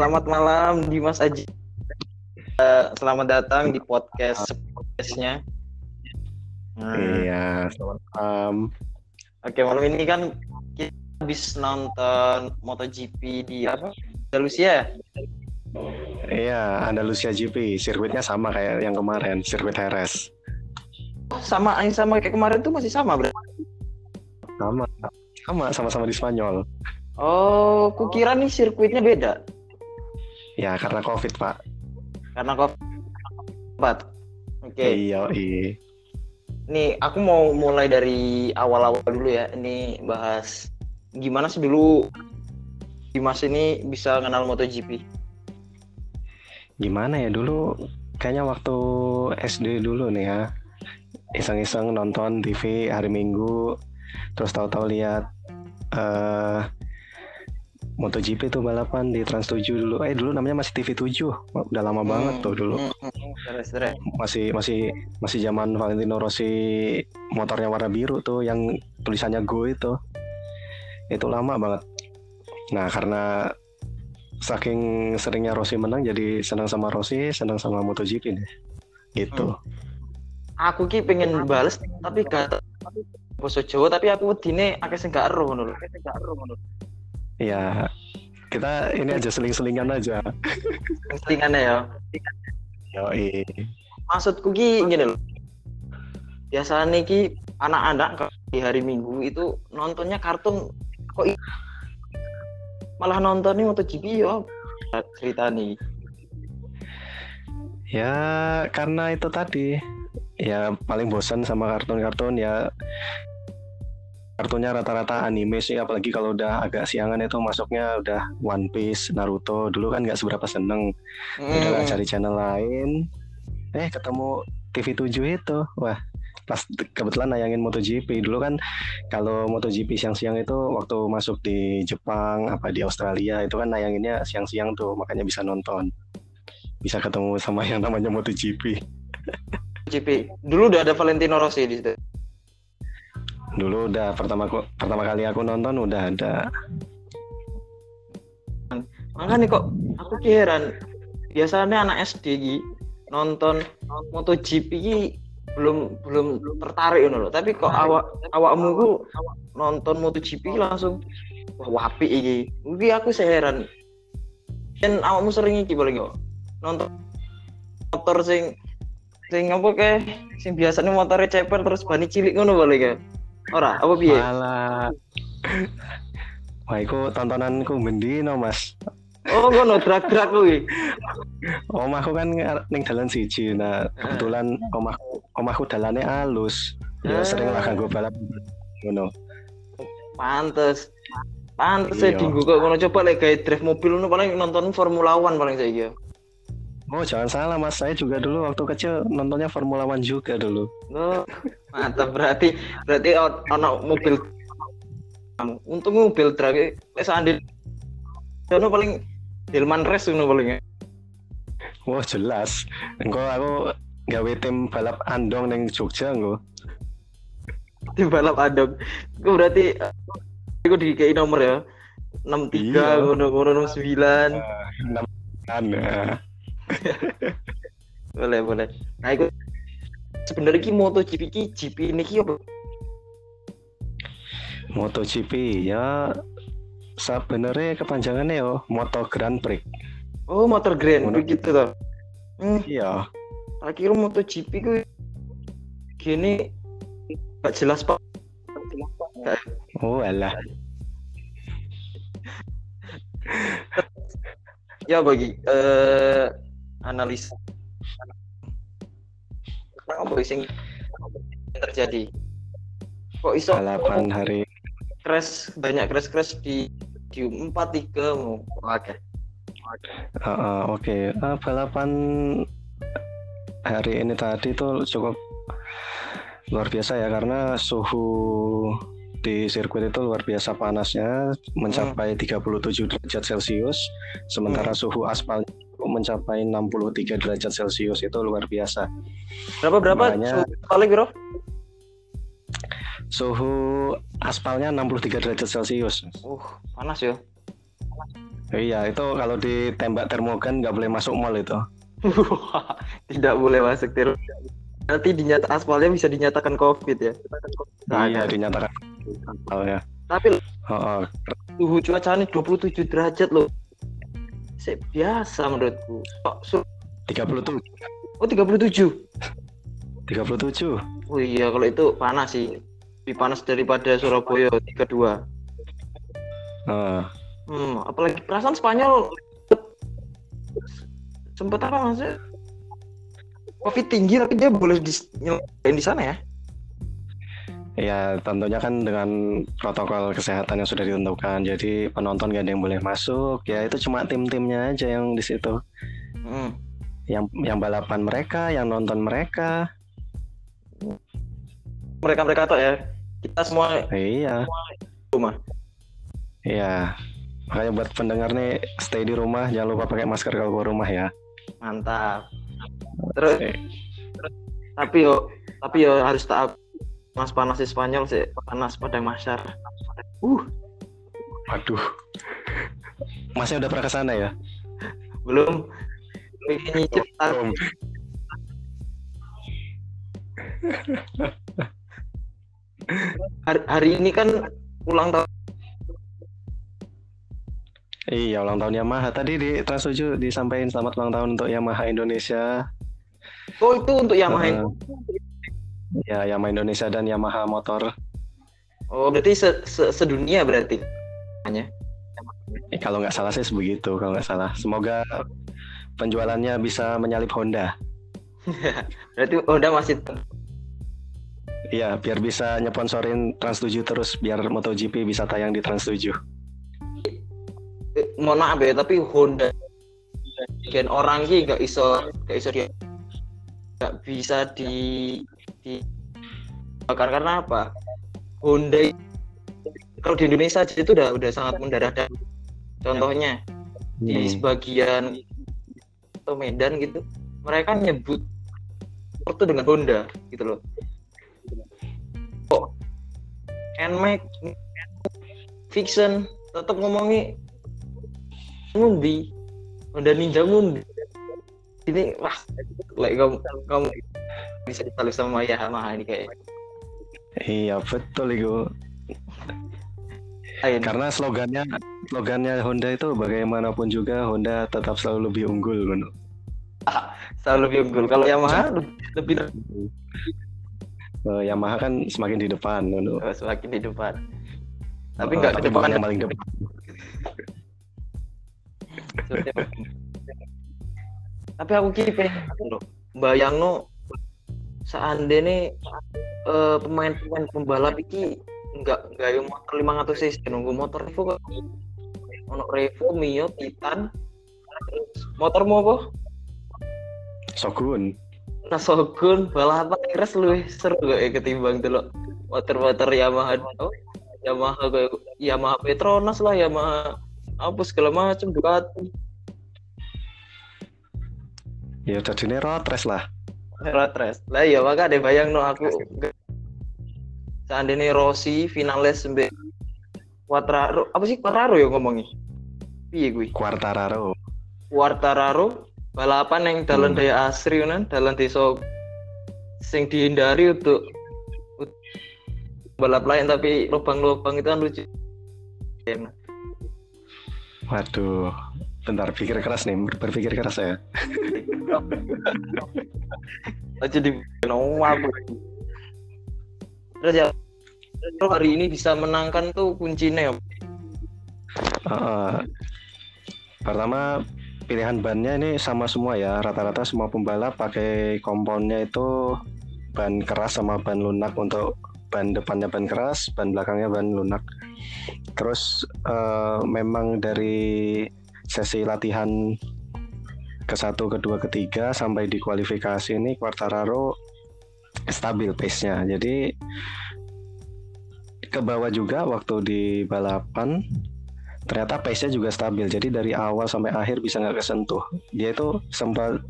Selamat malam Dimas Aji. Uh, selamat datang di podcast podcastnya. Hmm. Iya, selamat malam. Oke, malam ini kan kita habis nonton MotoGP di apa? Andalusia. Iya, Andalusia GP. Sirkuitnya sama kayak yang kemarin, sirkuit Heres. Sama, yang sama kayak kemarin tuh masih sama berarti. Sama, sama, sama-sama di Spanyol. Oh, kukira nih sirkuitnya beda. Ya, karena COVID, Pak. Karena COVID. Oke. Okay. Iya, iya. Nih, aku mau mulai dari awal-awal dulu ya. Ini bahas gimana sih dulu Dimas ini bisa kenal MotoGP? Gimana ya dulu? Kayaknya waktu SD dulu nih ya. Iseng-iseng nonton TV hari Minggu, terus tahu-tahu lihat uh, MotoGP itu balapan di Trans 7 dulu. Eh dulu namanya masih TV 7. Udah lama hmm, banget tuh dulu. Hmm, hmm, masih masih masih zaman Valentino Rossi motornya warna biru tuh yang tulisannya Go itu. Itu lama banget. Nah, karena saking seringnya Rossi menang jadi senang sama Rossi, senang sama MotoGP deh. Gitu. Hmm. Aku ki pengen bales tapi gak bahasa Jawa tapi aku wedine akeh sing gak ero ngono lho. Ya, kita ini aja seling-selingan aja. Selingan ya. Yo, Maksudku ki gini loh. Biasanya ki anak-anak di hari Minggu itu nontonnya kartun kok malah nonton nih MotoGP yo cerita nih. Ya karena itu tadi ya paling bosan sama kartun-kartun ya kartunya rata-rata anime sih apalagi kalau udah agak siangan itu masuknya udah One Piece, Naruto. Dulu kan nggak seberapa seneng. Hmm. udah cari channel lain. Eh ketemu TV 7 itu. Wah pas kebetulan nayangin MotoGP. Dulu kan kalau MotoGP siang-siang itu waktu masuk di Jepang apa di Australia itu kan nayanginnya siang-siang tuh. Makanya bisa nonton. Bisa ketemu sama yang namanya MotoGP. GP dulu udah ada Valentino Rossi di situ dulu udah pertama pertama kali aku nonton udah ada. Makanya kok aku heran biasanya anak SD nonton MotoGP Gi, belum belum tertarik loh tapi kok awak awakmu ku nonton MotoGP langsung wah wapi iki. Iki aku seheran dan awakmu sering iki boleh nggak nonton motor sing sing apa ke sing biasanya motornya ceper terus bani cilik ngono boleh gak Ora, apa piye? Malah. Wah, iku tontonanku no, Mas. Oh, ngono drag-drag kuwi. Omahku kan ning dalan siji. Nah, kebetulan omahku omahku dalane alus. Ya sering lah kanggo balap ngono. Pantes. Pantes e dinggo kok ngono coba lek gawe drive mobil ngono paling nonton Formula One paling saiki. Oh jangan salah mas, saya juga dulu waktu kecil nontonnya Formula One juga dulu. Oh, mantap berarti berarti ono mobil untuk mobil drag wis andil ono paling Delman Race ngono paling ya. Wah jelas. Engko aku gawe tim balap andong neng Jogja engko. Tim balap andong. Gue berarti aku dikei nomor ya. 63 iya. ngono ngono 9. Uh, 6 boleh boleh nah itu sebenarnya ki MotoGP ki GP ini ki apa? MotoGP ya sebenarnya kepanjangannya yo Moto Grand Prix. Oh Motor Grand Prix gitu tuh hmm. iya. Akhirnya MotoGP ku gini gak jelas pak. Oh alah. Ya bagi eh analis apa sing terjadi? Kok iso balapan hari crash banyak crash crash di di empat tiga mau oke oke. Uh, balapan hari ini tadi tuh cukup luar biasa ya karena suhu di sirkuit itu luar biasa panasnya mencapai hmm. 37 derajat Celcius sementara hmm. suhu aspal mencapai 63 derajat Celcius itu luar biasa. Berapa berapa? Makanya, suhu bro? Suhu aspalnya 63 derajat Celcius. Uh, panas ya. Iya, itu kalau ditembak termogan nggak boleh masuk mall itu. Tidak boleh masuk terus. Nanti dinyata aspalnya bisa dinyatakan COVID ya. iya, dinyatakan. Oh ya. Tapi Oh, oh. suhu cuacanya 27 derajat loh. Sih biasa menurutku. Kok su- 37. Oh 37. 37. Oh iya kalau itu panas sih. Lebih panas daripada Surabaya 32. Oh. Hmm, apalagi perasaan Spanyol sempet apa maksudnya? Covid tinggi tapi dia boleh di, di sana ya? Ya tentunya kan dengan protokol kesehatan yang sudah ditentukan. Jadi penonton gak ada yang boleh masuk. Ya itu cuma tim-timnya aja yang di situ. Hmm. Yang yang balapan mereka, yang nonton mereka. Mereka mereka tuh ya. Kita semua Iya. rumah. Iya. Makanya buat pendengar nih stay di rumah, jangan lupa pakai masker kalau keluar rumah ya. Mantap. Terus, terus tapi yo tapi yo harus tahu panas panas di Spanyol sih panas pada masyar. Uh Waduh. Masnya udah pernah ke sana ya? belum tar- Belum. hari, hari ini kan ulang tahun Iya, ulang tahun Yamaha. Tadi di Trans 7 disampaikan selamat ulang tahun untuk Yamaha Indonesia. oh itu untuk Yamaha Eh, ya, Yamaha Indonesia dan Yamaha Motor. oh berarti se- se- sedunia berarti hanya Eh, kalau nggak salah sih begitu, kalau nggak salah. Semoga penjualannya bisa menyalip Honda. berarti Honda masih Iya, biar bisa nyeponsorin Trans 7 terus, biar MotoGP bisa tayang di Trans 7. eh, mohon maaf ya tapi Honda dan orang ki nggak iso nggak iso dia nggak bisa di di bakar. Karena apa? Honda kalau di Indonesia aja itu udah udah sangat mendarat dan contohnya di Hmm. sebagian atau Medan gitu mereka nyebut itu dengan Honda gitu loh. Kok Nmax Fiction tetap ngomongi Mundi Honda Ninja Mundi ini wah like kamu kamu bisa disalib sama Yamaha ini kayak Iya, betul itu. Ayo, Karena slogannya slogannya Honda itu bagaimanapun juga Honda tetap selalu lebih unggul Ngono. selalu lebih unggul kalau Yamaha lebih Eh, Yamaha kan semakin di depan Ngono. oh, semakin di depan tapi Eh, nggak tapi ke depan bukan yang paling depan. Tapi aku kiri pengen bayang no seandainya nih eh, pemain-pemain pembalap ini nggak nggak yang motor 500 cc nunggu motor Revo kok. Ono Revo Mio Titan. Motor mau apa? Shogun. nah Shogun balapan keras lu seru gak ya ketimbang dulu motor-motor Yamaha. Oh, Yamaha kayak Yamaha Petronas lah Yamaha apa segala macam Ducati. Ya jadinya road race lah. Road race. Lah iya maka ada bayang no aku seandainya Rossi finalis sampai Quartararo apa sih Quartararo ya ngomongnya piye gue Quartararo. Quartararo balapan yang dalam Hmm. daya asri kan dalam desa sing dihindari untuk untuk balap lain tapi lubang-lubang itu kan lucu. Waduh. Bentar pikir keras nih, ber- berpikir keras ya. aja di terus ya hari ini bisa menangkan tuh kuncinya ya Heeh. pertama pilihan bannya ini sama semua ya. Rata-rata semua pembalap pakai komponnya itu ban keras sama ban lunak untuk ban depannya ban keras, ban belakangnya ban lunak. Terus eh, memang dari sesi latihan ke satu, kedua, ketiga sampai di kualifikasi ini Quartararo stabil pace-nya. Jadi ke bawah juga waktu di balapan ternyata pace-nya juga stabil. Jadi dari awal sampai akhir bisa nggak kesentuh. Dia itu sempat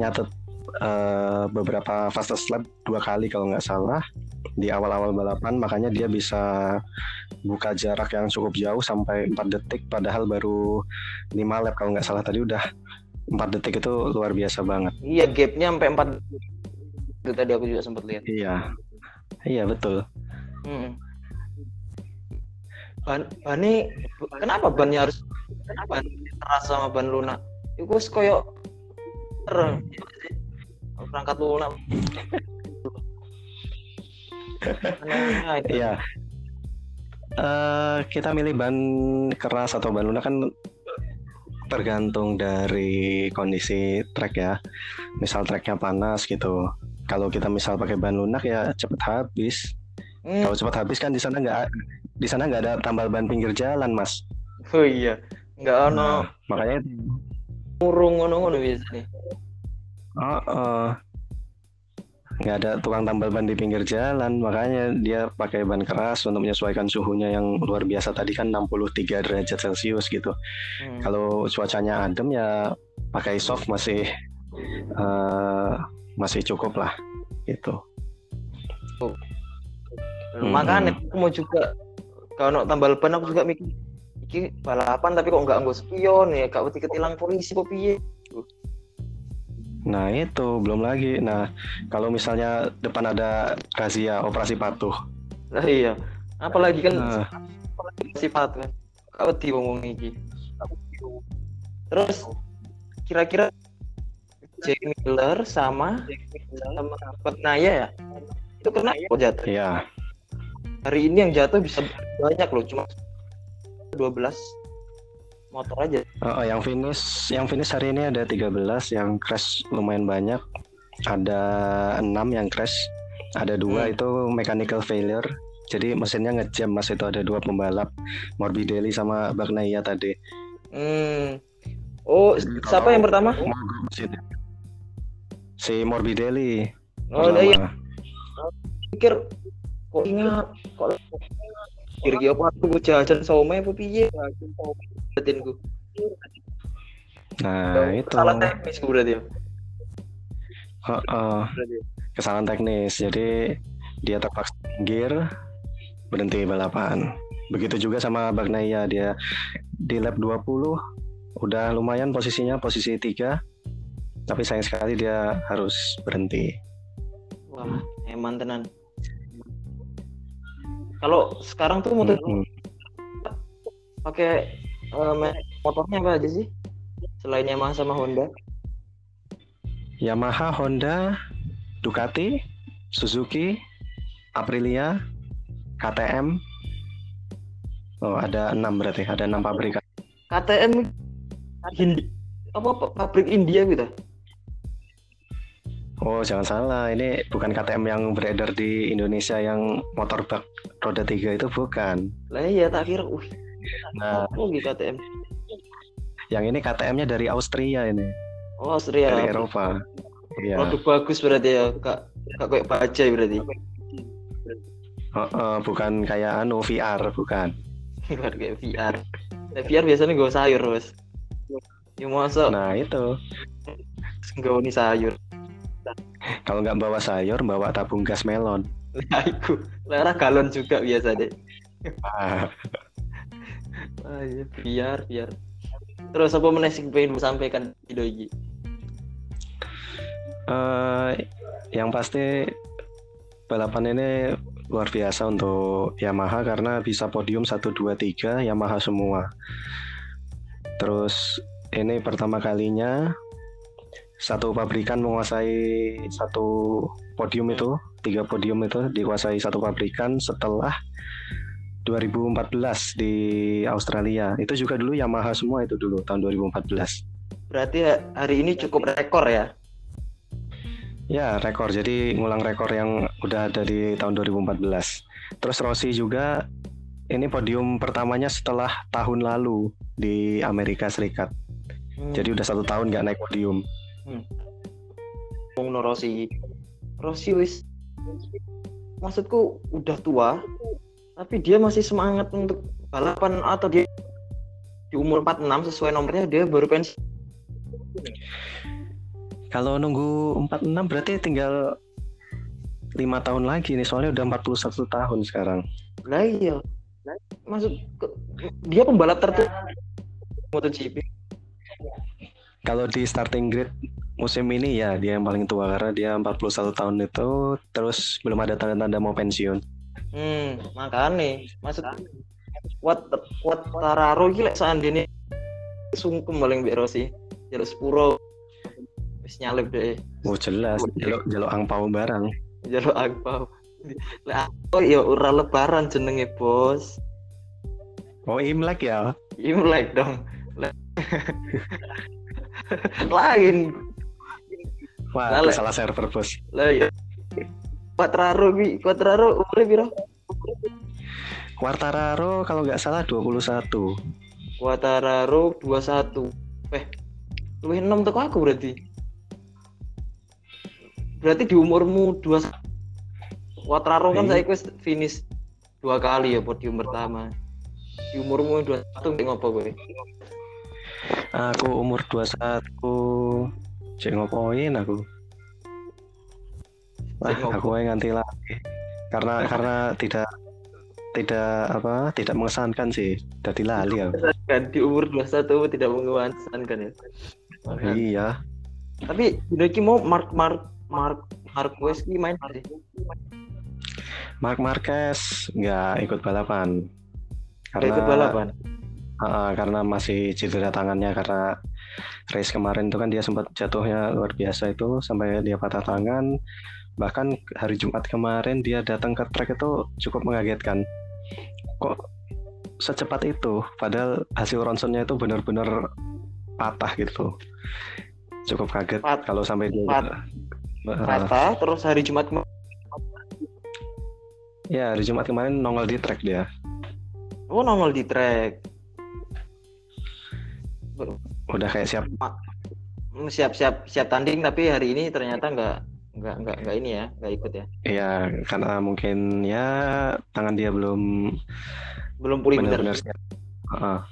nyatet eh, beberapa fastest lap dua kali kalau nggak salah. di awal-awal balapan makanya dia bisa buka jarak yang cukup jauh sampai 4 detik padahal baru 5 lap kalau nggak salah tadi udah 4 detik itu luar biasa banget. Iya, gapnya sampai 4 itu tadi aku juga sempat lihat. Iya. Iya, betul. Hmm. Ban, bani, kenapa bannya harus ban keras sama ban lunak? Itu koyo perangkat lunak. Iya. Uh, kita milih ban keras atau ban lunak kan tergantung dari kondisi trek ya. Misal treknya panas gitu. Kalau kita misal pakai ban lunak ya cepet habis. Hmm. Kalau cepet habis kan di sana nggak di sana nggak ada tambal ban pinggir jalan mas. Oh iya, nggak ono. Nah, makanya murung ngono-ngono biasa nih. Oh, uh, nggak ada tukang tambal ban di pinggir jalan makanya dia pakai ban keras untuk menyesuaikan suhunya yang luar biasa tadi kan 63 derajat celcius gitu hmm. kalau cuacanya adem ya pakai soft masih uh, masih cukup lah gitu oh. hmm. makanya aku mau juga kalau tambal ban aku juga mikir iki balapan tapi kok nggak nggak spion ya kak ketilang polisi kok piye Nah itu belum lagi. Nah kalau misalnya depan ada razia operasi patuh. Nah iya. Apalagi kan nah. operasi patuh kan. Kau di ngomong ini. Terus kira-kira Jack Miller sama sama Naya ya? Itu kena kok jatuh? Iya. Hari ini yang jatuh bisa banyak loh, cuma 12 motor aja. Oh, yang finish yang finish hari ini ada 13, yang crash lumayan banyak. Ada 6 yang crash. Ada dua hmm. itu mechanical failure. Jadi mesinnya ngejam mas itu ada dua pembalap Morbidelli sama Bagnaia tadi. Hmm. Oh, Jadi siapa yang pertama? Si Morbidelli. Oh, iya. Pikir kok ingat kok kira-kira apa aku jajan sama apa piye? Batinku nah itu. Salah teknis berarti ya? Uh, uh, kesalahan teknis. Jadi dia terpaksa gear berhenti balapan. Begitu juga sama Bagnaia dia di lap 20 udah lumayan posisinya posisi tiga. Tapi sayang sekali dia harus berhenti. Wah eman tenan kalau sekarang tuh motor mm -hmm. pakai uh, motornya apa aja sih? Selain Yamaha sama Honda? Yamaha Honda Ducati Suzuki Aprilia KTM oh ada enam berarti ada enam pabrikan KTM Hindi apa pabrik India gitu Oh jangan salah, ini bukan KTM yang beredar di Indonesia yang motor bak roda tiga itu bukan. Lah iya tak kira, uh Nah, gitu KTM. Yang ini KTM-nya dari Austria ini. Oh, Austria. Dari Eropa. Iya. Produk bagus berarti ya, Kak. Kak kayak bajai berarti. Oh, uh, bukan kayak anu VR, bukan. bukan kayak VR. Nah, VR biasanya gue sayur, Bos. Ya masa. Nah, itu. Gue sayur. Kalau nggak bawa sayur, bawa tabung gas melon. Nah, itu. Lara galon juga biasa deh. Ah ah, iya. biar biar terus apa mana sih pengen sampaikan video ini uh, yang pasti balapan ini luar biasa untuk Yamaha karena bisa podium 1 2 3 Yamaha semua. Terus ini pertama kalinya satu pabrikan menguasai satu podium itu, tiga podium itu dikuasai satu pabrikan setelah 2014 di Australia. Itu juga dulu Yamaha semua itu dulu tahun 2014. Berarti hari ini cukup rekor ya? Ya, rekor. Jadi ngulang rekor yang udah ada di tahun 2014. Terus Rossi juga ini podium pertamanya setelah tahun lalu di Amerika Serikat. Hmm. Jadi udah satu tahun nggak naik podium. Hmm. Rossi, Rossi wis maksudku udah tua tapi dia masih semangat untuk balapan atau dia di umur 46 sesuai nomornya dia baru pensiun kalau nunggu 46 berarti tinggal 5 lima tahun lagi nih soalnya udah 41 tahun sekarang. Lah iya. Maksud dia pembalap tertua MotoGP. Kalau di starting grid musim ini ya dia yang paling tua karena dia 41 tahun itu terus belum ada tanda-tanda mau pensiun. Hmm, makanya maksud kuat kuat Tararo lek seandainya sungkem paling mbek Rossi. Jaluk sepuro wis nyalip deh. Oh jelas, jaluk jaluk angpau barang. Jaluk agpau. Lah oh ya ora lebaran jenenge, Bos. Oh Imlek ya. Imlek dong. Lain. Wah, Lale. salah server bos. Lah ya. Quatraro ki, Quatraro umure piro? Quartararo kalau nggak salah 21. Quatraro 21. Eh, luwih 6 teko aku berarti. Berarti di umurmu 21. Quatraro kan saya wis finish dua kali ya podium pertama. Di umurmu 21 kayak ngopo gue? Aku umur 21. Cek ngopoin aku. Wah, aku yang nganti lagi. Karena karena tidak tidak apa tidak mengesankan sih. Jadi lali aku. Kan di umur 21 tidak mengesankan ya. Makanya. Iya. Tapi udah ki mau Mark Mark Mark Marquez main sih? Mark Marquez nggak ikut balapan. Nggak ikut balapan. Ah, karena masih cedera tangannya karena race kemarin itu kan dia sempat jatuhnya luar biasa itu sampai dia patah tangan. Bahkan hari Jumat kemarin dia datang ke track itu cukup mengagetkan. Kok secepat itu? Padahal hasil ronsennya itu benar-benar patah gitu. Cukup kaget Pat- kalau sampai dia pat- Ah, Patah terus hari Jumat kemarin ya hari Jumat kemarin nongol di track dia. Oh nongol di track. Udah kayak siap. Hmm, siap siap siap tanding tapi hari ini ternyata nggak nggak nggak nggak ini ya nggak ikut ya? Ya karena mungkin ya tangan dia belum belum pulih benar benar-benar siap. Ah,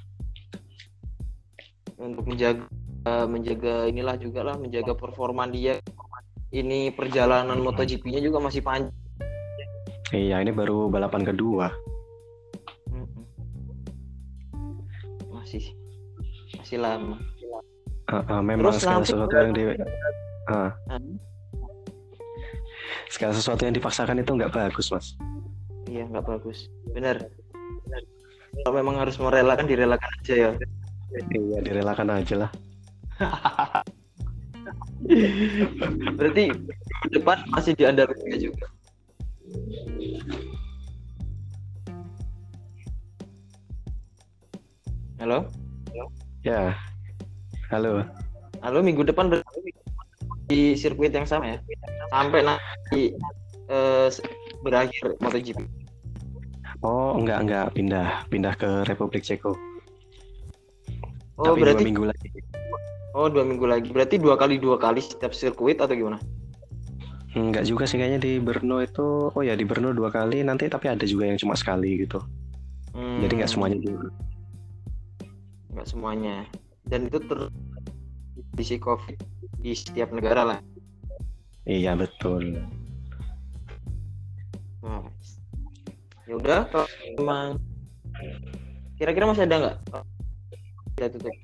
untuk menjaga menjaga inilah juga lah menjaga performa dia. Ini perjalanan MotoGP-nya juga masih panjang. Iya, ini baru balapan kedua. Masih masih lama. Ah, ah, memang Terus segala sesuatu yang di ah, Hmm? segala sesuatu yang dipaksakan itu nggak bagus, mas. iya nggak bagus. Benar. Kalau memang harus merelakan direlakan aja ya. Iya, direlakan aja lah. berarti depan masih di juga? Halo Ya, halo. halo minggu depan berarti di sirkuit yang sama ya sampai nanti eh, berakhir MotoGP Oh, enggak enggak pindah pindah ke Republik Ceko. oh Tapi berarti dua minggu lagi. oh dua minggu lagi berarti dua kali dua kali setiap sirkuit atau gimana Enggak juga sih kayaknya di Brno itu. Oh ya di Brno dua kali nanti tapi ada juga yang cuma sekali gitu. Hmm, Jadi nggak semuanya dulu. Nggak semuanya dan itu ter kondisi covid di setiap negara lah Iya betul. Nah, ya udah kalau memang kira-kira masih ada nggak ya tutup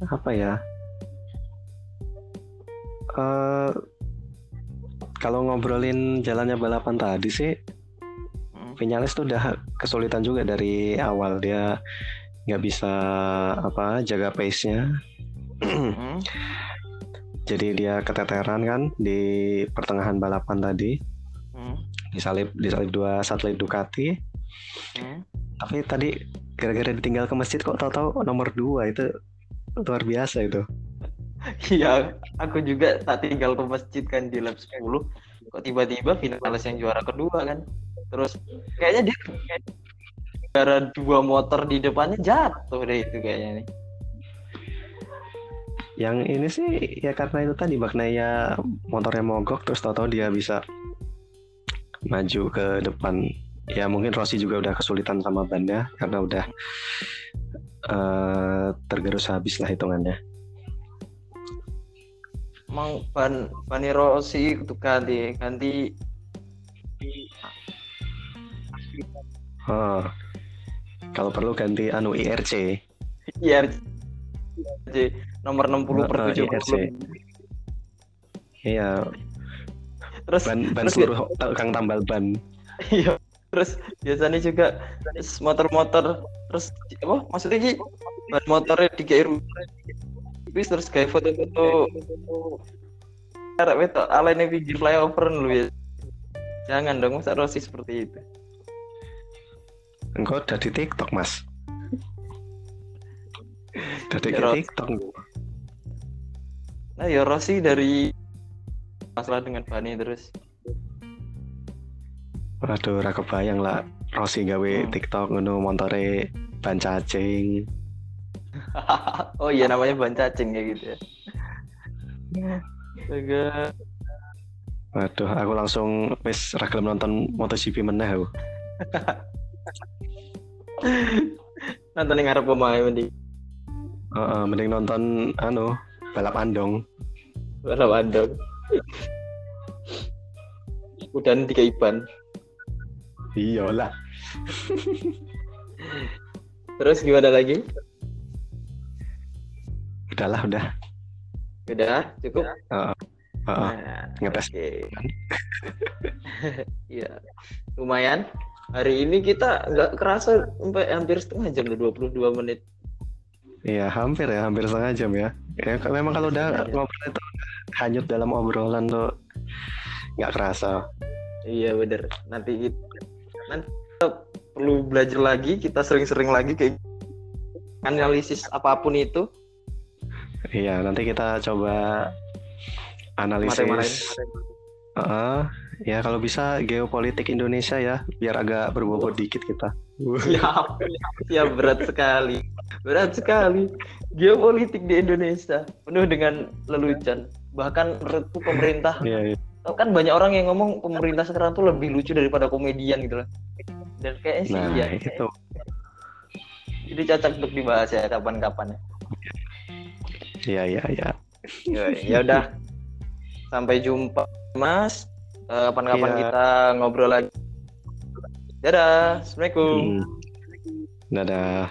Apa ya? Eh kalau ngobrolin jalannya balapan tadi sih. Vinales tuh udah kesulitan juga dari awal dia nggak bisa apa jaga pace-nya. Hmm. Jadi dia keteteran kan di pertengahan balapan tadi Hmm. disalip disalip dua satelit Ducati. Hmm. Tapi tadi gara-gara ditinggal ke masjid kok tahu-tahu nomor dua itu luar biasa itu. Iya, aku juga tak tinggal ke masjid kan di lap 10 kok tiba-tiba finalis yang juara kedua kan terus kayaknya dia kayak gara dua motor di depannya jatuh deh itu kayaknya nih Yang ini sih ya karena itu tadi maknanya motornya mogok terus tahu-tahu dia bisa maju ke depan. Ya mungkin Rossi juga udah kesulitan sama bannya karena udah eh, tergerus habis lah hitungannya. mang ban bani Rossi itu ganti ganti Oh. Kalau perlu ganti anu IRC. IRC nomor 60 per Heeh, 70 IRC. Iya, terus ban ban terus seluruh tukang tambal ban. iya terus biasanya juga motor-motor terus apa maksudnya ki ban motornya digawe tipis terus kayak foto-foto arek wetok alene pinggir flyover lu ya jangan dong masa Rossi seperti itu Engkau udah di TikTok, Mas. Udah di Ya. TikTok. nah ya Rossi dari masalah dengan Bani terus Waduh, ra kebayang lah. Rossi gawe Hmm. TikTok ngono montore ban cacing. oh iya namanya ban cacing kayak gitu ya Astaga. Waduh, aku langsung wis ra gelem nonton MotoGP meneh aku. nonton yang ngarep pemain mending Heeh, mending nonton anu balap andong. balap andong udah tiga iban Iyalah. terus gimana lagi Udahlah, udah. udah cukup Heeh. Heeh. Nah, Ngetes. oke. Iya, lumayan. Hari ini kita nggak kerasa sampai hampir setengah jam, 22 menit. Iya, hampir ya, hampir setengah jam ya. Ya, memang kalau udah ngobrol itu hanyut dalam obrolan tuh nggak kerasa. Iya bener. Nanti kita, nanti kita perlu belajar lagi. Kita sering-sering lagi kayak analisis apa pun itu. Iya, nanti kita coba analisis. Heeh. Ya kalau bisa geopolitik Indonesia ya, biar agak berbobot dikit kita. Siap, siap berat sekali. Berat sekali. Geopolitik di Indonesia penuh dengan lelucon. Bahkan menurutku pemerintah iya. Tau kan banyak orang yang ngomong pemerintah sekarang tuh lebih lucu daripada komedian gitu loh. Dan kayaknya sih Nah, iya. itu. Jadi cocok untuk dibahas ya kapan-kapan ya. Iya, iya, iya. Ya, ya udah. Sampai jumpa Mas. Eh, Kapan-kapan Iya. kita ngobrol lagi. Dadah. Assalamualaikum. Hmm. Dadah.